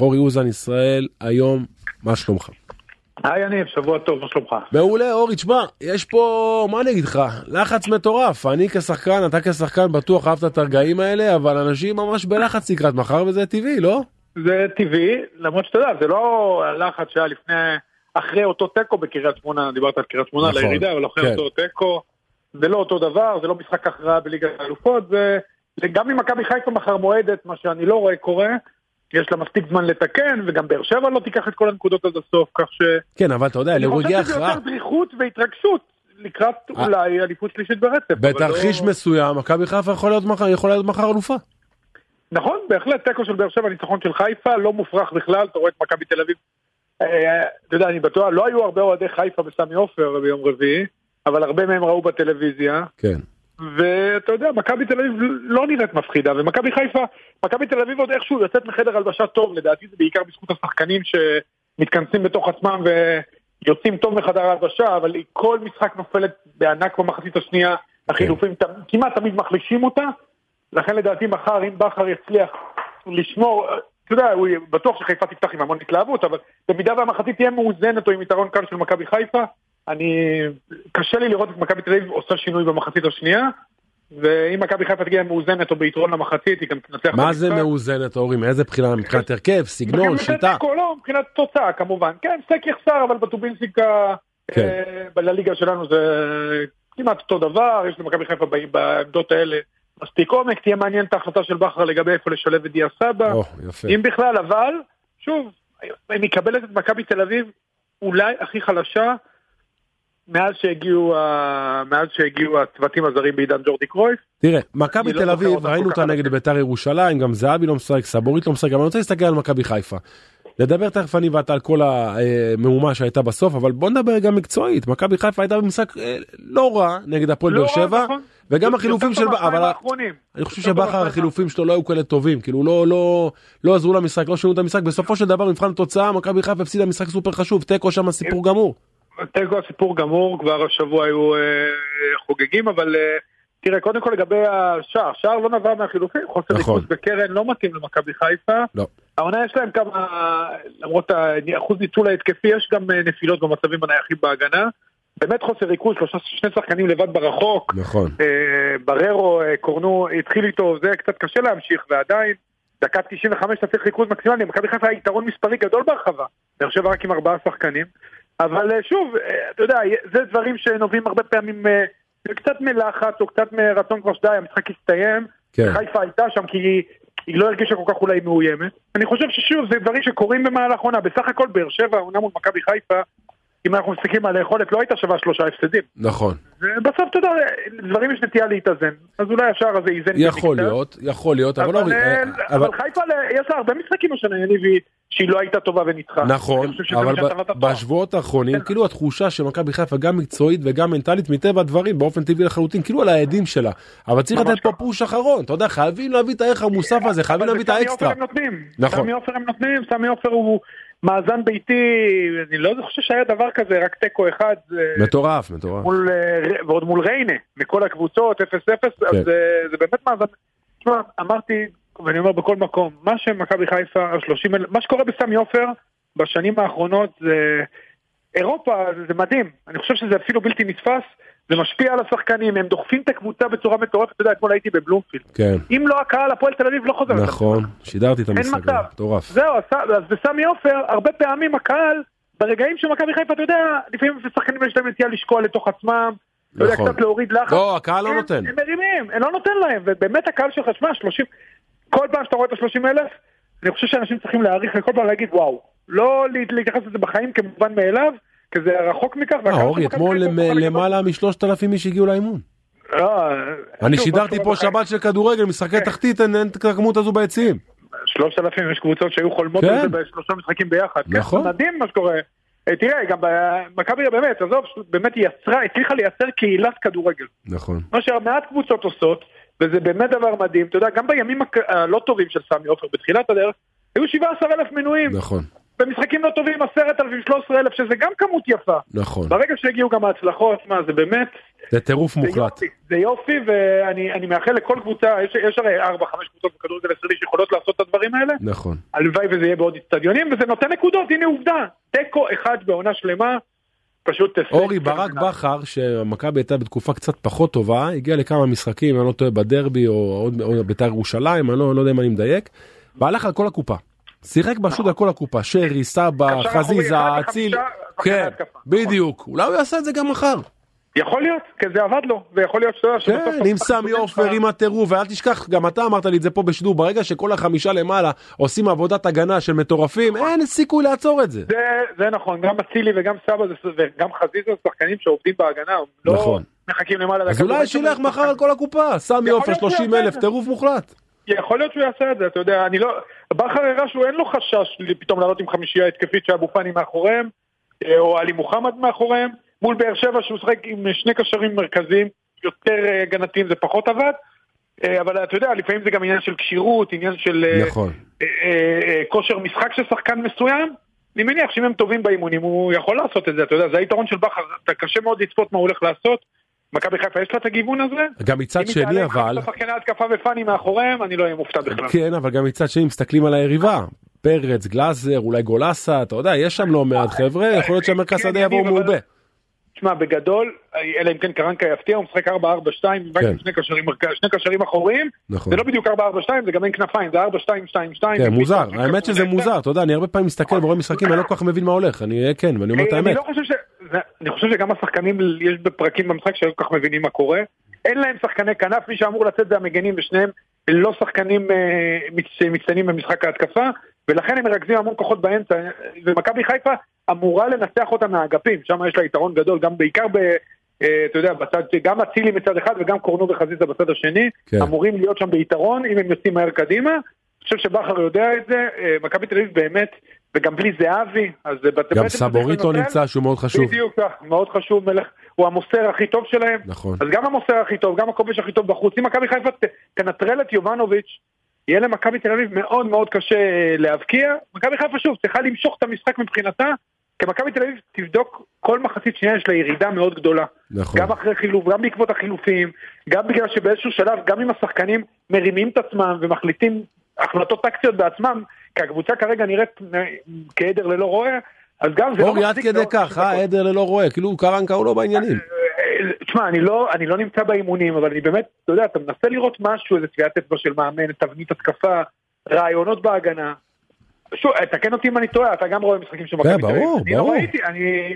אורי אוזן ישראל, היום, מה שלומך? היי יניב, שבוע טוב, מה שלומך? מעולה, אורי, תשמע, יש פה, מה אני אגיד לך, לחץ מטורף. אני כשחקן, אתה כשחקן בטוח אהבת את הרגעים האלה, אבל אנשים ממש בלחץ לקראת מחר, וזה טבעי, לא? זה טבעי, למרות שאתה יודע, זה לא הלחץ שהיה לפני, אחרי אותו תיקו בקריית שמונה, דיברת על קריית שמונה, נכון, לירידה, אבל אחרי כן. אותו תיקו, זה לא אותו דבר, זה לא משחק הכרעה בליגת האלופות, זה, זה גם אם מכבי חיפה מחר מועדת, מה שאני לא רואה קורה, יש לה מספיק זמן לתקן, וגם באר שבע לא תיקח את כל הנקודות עד הסוף, כך ש... כן, אבל אתה יודע, אני חושב שזה הכרעה, יותר דריכות והתרגשות לקראת אה. אולי אליפות שלישית ברצף. בתרחיש לא- מסוים, מכבי חיפה יכולה להיות מחר אלופה. נכון, בהחלט תיקו של באר שבע, ניצחון של חיפה, לא מופרך בכלל, אתה רואה את מכבי תל אביב. אה, אתה יודע, אני בטוח, לא היו הרבה אוהדי חיפה בסמי עופר ביום רביעי, אבל הרבה מהם ראו בטלוויזיה, כן. ואתה יודע, מכבי תל אביב לא נראית מפחידה, ומכבי חיפה, מכבי תל אביב עוד איכשהו יוצאת מחדר הלבשה טוב, לדעתי זה בעיקר בזכות השחקנים שמתכנסים בתוך עצמם ויוצאים טוב מחדר ההלבשה, אבל היא כל משחק נופלת בענק במחצית השנייה, החילופים ת- כמעט תמיד מחלישים אותה, לכן לדעתי מחר אם בכר יצליח לשמור, אתה יודע, הוא בטוח שחיפה תפתח עם המון התלהבות, אבל במידה והמחצית תהיה מאוזנת או עם יתרון קל של מכבי חיפה, אני, קשה לי לראות את מכבי תל אביב עושה שינוי במחצית השנייה, ואם מכבי חיפה תגיע מאוזנת או ביתרון למחצית, היא גם תנצח מה זה. מאוזנת, אורי? מאיזה בחינה? מבחינת הרכב, סגנון, שיטה? לא, מבחינת תוצאה כמובן. כן, סטייק יחסר, אבל בטובינסיקה, כן. אה, לליגה שלנו זה כמעט אותו דבר, יש למכבי חיפה בעמדות האלה מספיק עומק, תהיה מעניינת ההחלטה של בכר לגבי איפה לשלב את דיה סבא. אם בכלל, אבל, שוב, היא מקבלת את מכבי תל אביב אולי הכי חלשה מאז שהגיעו, מאז שהגיעו הצוותים הזרים בעידן ג'ורדי קרויף. תראה, מכבי לא תל זוכר אביב, ראינו אותה נגד. ביתר ירושלים, גם זהבי לא משחק, סבורית לא משחק, אבל אני רוצה להסתכל על מכבי חיפה. נדבר תכף אני ואתה על כל המהומה שהייתה בסוף, אבל בוא נדבר גם מקצועית. מכבי חיפה הייתה במשחק אה, לא רע נגד הפועל לא באר שבע, נכון. וגם החילופים של... אבל. אני חושב שבכר החילופים שלו לא היו כאלה טובים, כאילו לא, לא, לא עזרו למשחק, לא שינו את המשחק, בסופו של דבר מבחן התוצאה, מכבי חיפה הפסידה משחק סופר חשוב, תיקו שם סיפור גמור. תיקו הסיפור גמור, כבר השבוע היו אה, חוגגים, אבל אה, תראה, קודם כל לגבי השער, השער לא נבע מהחילופים, חוסר נכון. ריכוז בקרן לא מתאים למכבי חיפה. לא. העונה יש להם כמה, למרות האחוז ניצול ההתקפי, יש גם אה, נפילות במצבים הנייחים בהגנה. באמת חוסר ריכוז, שלושה, שני שחקנים לבד ברחוק. נכון. אה, בררו, אה, קורנו, התחיל איתו, זה קצת קשה להמשיך, ועדיין, דקה 95 אתה צריך ריכוז מקסימלי, מכבי חיפה היה יתרון מספרי גדול בהרחבה, באר שבע רק עם ארבעה שחקנים, אבל אה, שוב, אה, אתה יודע, זה דברים שנובעים הרבה פעמים אה, קצת מלחץ או קצת מרצון כבר שדי, המשחק הסתיים, כן. חיפה הייתה שם כי היא, היא לא הרגישה כל כך אולי מאוימת, אני חושב ששוב, זה דברים שקורים במהלך עונה, בסך הכל באר שבע, עונה מול מכבי חיפה, אם אנחנו מסתכלים על היכולת, לא הייתה שווה שלושה הפסדים. נכון. ובסוף אתה יודע, דברים יש נטייה להתאזן, אז אולי השער הזה איזן יכול. להיות, יכול להיות, אבל אבל, אורי, אה, אה, אבל חיפה, יש לה הרבה משחקים השנה, יניב, היא- שהיא לא הייתה טובה וניצחה. נכון, אבל. בשבועות האחרונים, כן. כאילו התחושה שמכבי חיפה גם מקצועית וגם מנטלית מטבע הדברים באופן טבעי לחלוטין, כאילו על האדים שלה. אבל צריך לתת פה. פוש אחרון, אתה יודע, חייבים להביא את הערך המוסף הזה, חייבים אבל להביא את האקסטרה. נכון. סמי עופר הם נותנים, סמי עופר הוא מאזן ביתי, אני לא חושב שהיה דבר כזה, רק תיקו אחד. זה- מטורף, מטורף. מול, אה, ועוד מול ריינה, מכל הקבוצות, 0-0, כן. אז זה, זה באמת מאזן. תשמע, אמרתי, ואני אומר בכל מקום, מה שמכבי חיפה, 30 אלף, מה שקורה בסמי עופר בשנים האחרונות זה... אירופה זה, זה מדהים, אני חושב שזה אפילו בלתי נתפס, זה משפיע על השחקנים, הם דוחפים את הקבוצה בצורה מטורפת, אתה יודע, אתמול הייתי בבלומפילד. כן, אם לא הקהל, הפועל תל אביב לא חוזר. נכון, שידרתי את המשחק. מטורף. זהו, אז- בסמי עופר, הרבה פעמים הקהל, ברגעים שמכבי חיפה, אתה יודע, לפעמים לשחקנים יש להם נטייה לשקול לתוך עצמם, אתה יודע, נכון. קצת להוריד לחץ. לא, הקהל לא נותן. הם מרימים, הם לא נותן להם, ובאמת הקהל שלך, שמע, 30, כל פעם שאתה רואה את ה-30 אלף, אני חושב שאנשים צריכים להעריך וכל פעם להגיד וואו. לא לה- להתייחס לזה בחיים כמובן מאליו, כי זה רחוק מכך. אה, אורי, אתמול. למעלה משלושת אלפים איש הגיעו לאימון. לא, אני שוב, שידרתי פה שבת של כדורגל, משחקי תחתית, אין את הכמות הזו ביציעים. שלושת אלפים, יש קבוצות שהיו חולמות כן. על זה בשלושה משחקים ביחד. נכון. כן, מדהים מה שקורה. אה, תראה, גם מכבי באמת, עזוב, באמת היא יצרה, הצליחה לייצר קהילת כדורגל. נכון. מה שמעט קבוצות עושות, וזה באמת דבר מדהים. אתה יודע, גם בימים הלא טובים של סמי עופר בתחילת הדרך, היו 17 אלף מנויים. נכון. במשחקים לא טובים עשרת אלפים, שלוש עשרה אלף, שזה גם כמות יפה. נכון. ברגע שהגיעו גם ההצלחות, מה זה באמת, זה טירוף מוחלט. יופי, זה יופי, ואני אני מאחל לכל קבוצה, יש, יש הרי ארבע, חמש קבוצות בכדורגל הישראלי שיכולות לעשות את הדברים האלה, נכון. הלוואי וזה יהיה בעוד אצטדיונים, וזה נותן נקודות, הנה עובדה, תיקו אחד בעונה שלמה, פשוט... אורי ברק. בכר, שמכבי הייתה בתקופה קצת פחות טובה, הגיע לכמה משחקים, אני לא טועה בדרבי או עוד או בית"ר ירושלים, אני לא, לא יודע אם אני מדייק, והלך על כל הקופה. שיחק פשוט על כל הקופה, שרי, סבא, חזיזה, אציל, כן. בדיוק, אולי הוא יעשה את זה גם מחר. יכול להיות, כי זה עבד לו, ויכול להיות שאתה יודע שבסוף... כן, עם סמי עופר, עם הטירוף, ואל תשכח, גם אתה אמרת לי את זה פה בשידור, ברגע שכל החמישה למעלה עושים עבודת הגנה של מטורפים, אין סיכוי לעצור את זה. זה, נכון, גם אצילי וגם סבא וגם חזיזה זה שחקנים שעובדים בהגנה, הם לא נכון. מחכים למעלה. אז. אולי שילך מחר על כל הקופה, סמי עופר להיות שהוא 30 יעשה אלף. טירוף מוחלט. יכול להיות שהוא יעשה את זה, אתה יודע, אני לא... בכר הראה שהוא אין לו חשש פתאום לעלות עם חמישייה התקפית שאבו פאני מאחוריהם, אה, או עלי מוחמד מאחוריהם, מול באר שבע שהוא משחק עם שני קשרים מרכזיים, יותר אה, הגנתיים זה פחות עבד, אה, אבל אתה יודע, לפעמים זה גם עניין של כשירות, עניין של נכון. כושר משחק של שחקן מסוים. אני מניח שאם הם טובים באימונים הוא יכול לעשות את זה, אתה יודע, זה היתרון של בכר, אתה קשה מאוד לצפות מה הוא הולך לעשות. מכבי חיפה יש לה את הגיוון הזה? גם מצד אם שני היא תעלה אבל, חמישה שחקני התקפה ופאני מאחוריהם, אני לא אהיה מופתע בכלל. כן, אבל גם מצד שני מסתכלים על היריבה. פרץ, גלאזר, אולי גולסה, אתה יודע, יש שם לא מעט חבר'ה, יכול להיות שהמרכז כן, שדה יבואו מעובה. תשמע, בגדול, אלא אם כן קרנקה יפתיע, הוא משחק 4-4-2, רק כן. עם שני קשרים שני קשרים אחוריים, נכון. זה לא בדיוק 4-4-2, זה גם אין כנפיים, זה 4-2-2-2. כן, מוזר, האמת שזה מוזר, אתה יודע, אני הרבה פעמים מסתכל ורואה משחקים, אני לא כל כך מבין מה הולך, אני אהיה כן, ואני אומר את אני האמת. לא אני חושב שגם השחקנים, יש בפרקים במשחק שלא כל כך מבינים מה קורה. אין להם שחקני כנף, מי שאמור לצאת זה המגנים, ושניהם לא שחקנים אה, מצ- מצטיינים במשחק ההתקפה, ולכן הם מרכזים המון כוחות באמצע, ומכבי חיפה אמורה לנצח אותם מהאגפים, שם יש לה יתרון גדול, גם בעיקר ב... אה, אתה יודע, בצד, גם אצילי מצד אחד וגם קורנו וחזיזה בצד השני, כן. אמורים להיות שם ביתרון אם הם יוצאים מהר קדימה. אני חושב שבכר יודע את זה, אה, מכבי תל אביב באמת, וגם בלי זהבי, אז. גם צריך לא. נמצא, שהוא מאוד חשוב. בדיוק כך, מאוד חשוב, מלך, הוא המוסר הכי טוב שלהם. נכון. אז גם המוסר הכי טוב, גם הכובש הכי טוב בחוץ. אם מכבי חיפה תנטרל את יובנוביץ', יהיה למכבי תל אביב מאוד מאוד קשה אה, להבקיע. מכבי חיפה שוב צריכה למשוך את המשחק מבחינתה, כי מכבי תל אביב תבדוק כל מחצית שנייה יש לה ירידה מאוד גדולה. נכון. גם אחרי חילוף, גם בעקבות החילופים, גם בגלל שבאיזשהו שלב, גם אם השחקנים מרימים את עצמם ומחליטים החלטות טקטיות בעצמם, כי הקבוצה כרגע נראית אה, כעדר ללא רועה, אז גם זה לא אורי, עד מחזיק כדי כך, אה. עדר ללא רועה, כאילו קרנקה הוא לא בעניינים. תשמע, אני לא, אני לא נמצא באימונים, אבל אני באמת, אתה יודע, אתה מנסה לראות משהו, איזה טביעת אצבע של מאמן, תבנית התקפה, רעיונות בהגנה. שוב, תקן אותי אם אני טועה, אתה גם רואה משחקים של מכבי כן, תל אביב. ברור, אני לא ברור. ראיתי, אני...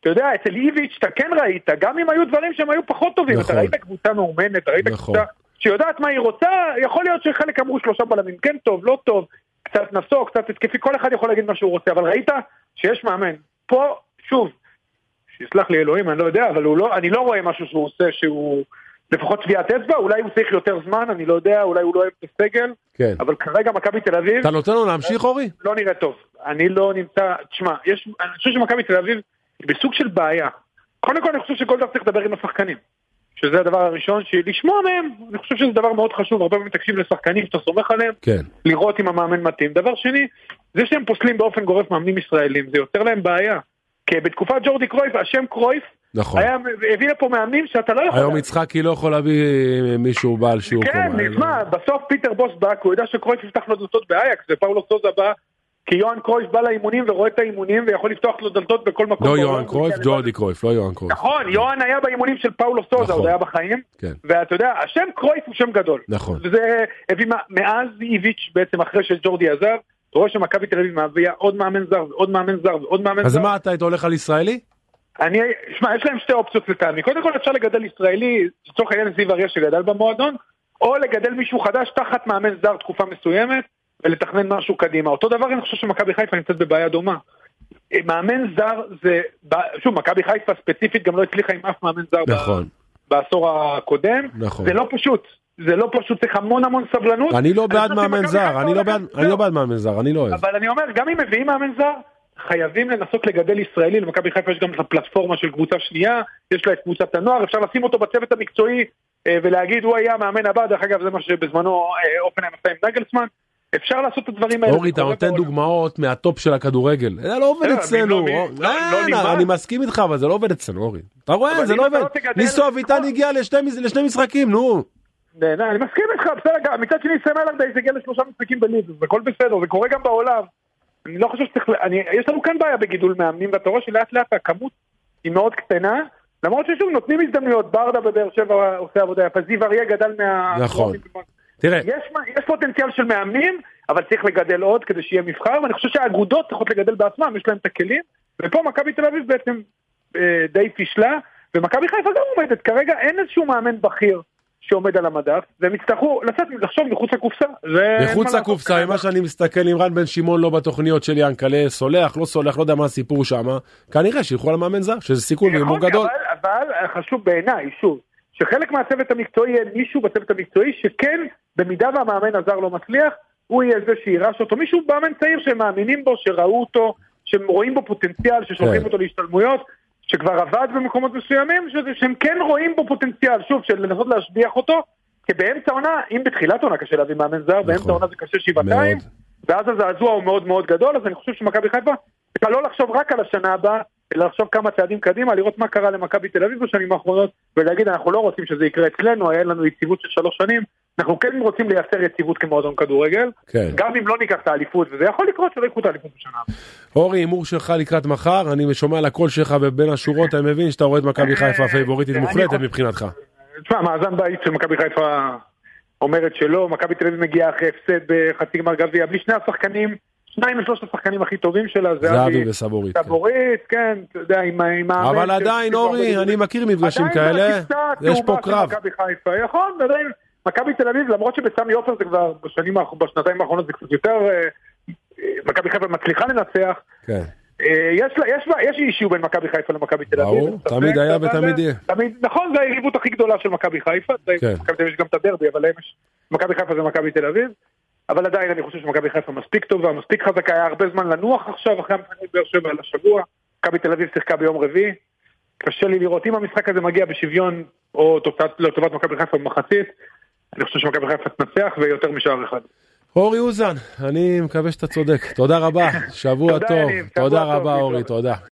אתה יודע, אצל איביץ' אתה כן ראית, גם אם היו דברים שהם היו פחות טובים, נכון. אתה ראית קבוצה מאומנת, אתה ראית נכון. קבוצה שיודעת מה היא רוצה, יכול להיות שחלק אמרו שלושה בלמים, כן טוב, לא טוב, קצת נסוג, קצת התקפי, כל אחד יכול להגיד מה שהוא רוצה, אבל ראית שיש מאמן. פה, שוב, שיסלח לי אלוהים, אני לא יודע, אבל לא, אני לא רואה משהו שהוא עושה שהוא לפחות טביעת אצבע, אולי הוא צריך יותר זמן, אני לא יודע, אולי הוא לא אוהב את הסגל, כן. אבל כרגע מכבי תל אביב אתה נותן לו להמשיך, אורי? לא נראה טוב. אני לא נמצא, תשמע, יש, אני חושב שמכבי תל אביב היא בסוג של בעיה. קודם כל אני חושב שגולדהר צריך לדבר עם השחקנים. שזה הדבר הראשון, לשמוע מהם, אני חושב שזה דבר מאוד חשוב, הרבה פעמים תקשיב לשחקנים שאתה סומך עליהם, כן. לראות אם המאמן מתאים. דבר שני, זה שהם פוסלים באופן גורף מאמנים ישראלים, זה יוצר להם בעיה. כי בתקופת ג'ורדי קרויף, השם קרויף, נכון. היה, הביא לפה מאמנים שאתה לא יכול... היום יצחקי לא יכול להביא מישהו בעל שיעור כן, קומה. נשמע, בסוף פיטר בוס בא, כי הוא יודע שקרויף יפתח לו דלתות באייקס, ופאולו סוזה בא, כי יוהאן קרויף בא לאימונים ורואה את האימונים ויכול לפתוח לו דלתות בכל מקום. לא. יוהאן קרויף, כן, ג'ורדי קרויף, לא יוהאן קרויף. נכון, יוהאן היה באימונים של פאולו סוזה, נכון. עוד היה בחיים, כן. ואתה יודע, השם קרויף הוא שם גדול. נכון. וזה הביא, מאז איביץ' בעצם אחרי שג'ורדי עזב, אתה רואה שמכבי תל אביב מביאה עוד מאמן זר ועוד מאמן זר ועוד מאמן אז זר. מה אתה היית הולך על ישראלי? אני, שמע, יש להם שתי אופציות לטעמי. קודם כל אפשר לגדל ישראלי, לצורך העניין זיו אריה שגדל במועדון, או לגדל מישהו חדש תחת מאמן זר תקופה מסוימת, ולתכנן משהו קדימה. אותו דבר אני חושב שמכבי חיפה נמצאת בבעיה דומה. מאמן זר זה, שוב, מכבי חיפה ספציפית גם לא הצליחה עם אף מאמן זר נכון. בעשור הקודם. נכון. זה לא פשוט. זה לא פשוט, צריך המון המון סבלנות. אני לא בעד מאמן זר, אני לא בעד- אני לא בעד מאמן זר, אני לא אוהב. אבל אני אומר, גם אם מביאים מאמן זר, חייבים לנסות לגדל ישראלי, למכבי חיפה יש גם את הפלטפורמה של קבוצה שנייה, יש לה את קבוצת הנוער, אפשר לשים אותו בצוות המקצועי אה, ולהגיד הוא היה המאמן הבא, דרך אגב זה מה שבזמנו אה, אופנהיים עשה עם נגלסמן, אפשר לעשות את הדברים האלה. אורי, אתה נותן דוגמאות מהטופ של הכדורגל. זה לא עובד אצלנו. אני מסכים איתך, אבל זה לא עובד אצלנו, אורי. אתה רואה, זה לא עובד. ניסו אביטן הגיע לשני משחקים, נו. אני מסכים איתך, בסדר, מצד שני סם אלרדייס הגיע לשלושה משחקים בליגה, הכל בסדר, זה קורה גם בעולם. אני לא חושב שצריך, אני, יש לנו כאן בעיה בגידול מאמנים, ואתה רואה שלאט לאט הכמות היא מאוד קטנה, למרות ששוב נותנים הזדמנויות, ברדה בבאר שבע עושה עבודה יפה, זיו אריה גדל מה... נכון. תראה. יש, יש פוטנציאל של מאמנים, אבל צריך לגדל עוד כדי שיהיה מבחר, ואני חושב שהאגודות צריכות לגדל בעצמם, יש להם את הכלים, ופה מכבי תל אביב בעצם אה, די פישלה, ומכבי חיפה גם עומדת, כרגע אין איזשהו מאמן בכיר שעומד על המדף, והם יצטרכו לצאת, לחשוב מחוץ לקופסה. מחוץ לקופסה, ממה שאני מסתכל עם רן בן שמעון לא בתוכניות של ינקלה, סולח, לא סולח, לא יודע מה הסיפור שם, כנראה שילכו על המאמן זר, שזה סיכון והימור גדול. אבל, אבל חשוב בעיניי, שוב, שחלק מהצוות המקצועי יהיה מישהו בצוות המקצועי שכן, במידה והמאמן הזר לא מצליח, הוא יהיה זה שירש אותו, מישהו מאמן צעיר שהם מאמינים בו, שראו אותו, שהם רואים בו פוטנציאל, ששולחים כן. אותו להשתלמויות, שכבר עבד במקומות מסוימים, שהם כן רואים בו פוטנציאל, שוב, של לנסות להשביח אותו, כי באמצע עונה, אם בתחילת עונה קשה להביא מאמן זר, נכון. באמצע עונה זה קשה שבעתיים, ואז הזעזוע הוא מאוד מאוד גדול, אז אני חושב שמכבי חיפה, צריכה לא לחשוב רק על השנה הבאה, אלא לחשוב כמה צעדים קדימה, לראות מה קרה למכבי תל אביב בשנים האחרונות, ולהגיד אנחנו לא רוצים שזה יקרה אצלנו, היה לנו יציבות של שלוש שנים, אנחנו כן רוצים לייצר יציבות כמועדון כדורגל, כן. גם אם לא ניקח את האליפות, וזה יכול לקרות שלא יקחו את האליפות בשנה. אורי, הימור שלך לקראת מחר, אני שומע לקול שלך ובין השורות, אני מבין שאתה רואה את מכבי חיפה הפייבוריטית מוחלטת מבחינתך. תשמע, מאזן בית של מכבי חיפה אומרת שלא, מכבי תל אביב מגיעה אחרי הפסד בחצי גמר גביע, בלי שני השחקנים שניים משלושת השחקנים הכי טובים שלה, זה זהבי וסבורית. כן. סבורית, כן, אתה יודע, עם ה... אבל עדיין, אורי, אני מכיר מפגשים כאלה, יש פה קרב. עדיין, מכבי תל אביב, למרות שבסמי עופר זה כבר בשנים, בשנתיים האחרונות זה קצת יותר, אה, מכבי חיפה מצליחה לנצח. כן. אה, יש, יש, יש אישיו בין מכבי חיפה למכבי תל אביב. ברור, תמיד היה ותמיד יהיה. נכון, זה היריבות הכי גדולה של מכבי חיפה. כן. מכבי תל אביב יש גם את הדרבי, אבל מכבי חיפה זה מכבי תל אביב. אבל עדיין אני חושב שמכבי חיפה מספיק טובה, מספיק חזקה, היה הרבה זמן לנוח עכשיו אחרי המשחק באר שבע על השבוע. מכבי תל אביב שיחקה ביום רביעי. קשה לי לראות אם המשחק הזה מגיע בשוויון או לטובת מכבי חיפה במחצית. אני חושב שמכבי חיפה תנצח ויותר משער אחד. אורי אוזן, אני מקווה שאתה צודק. תודה רבה, שבוע טוב. תודה רבה אורי, תודה.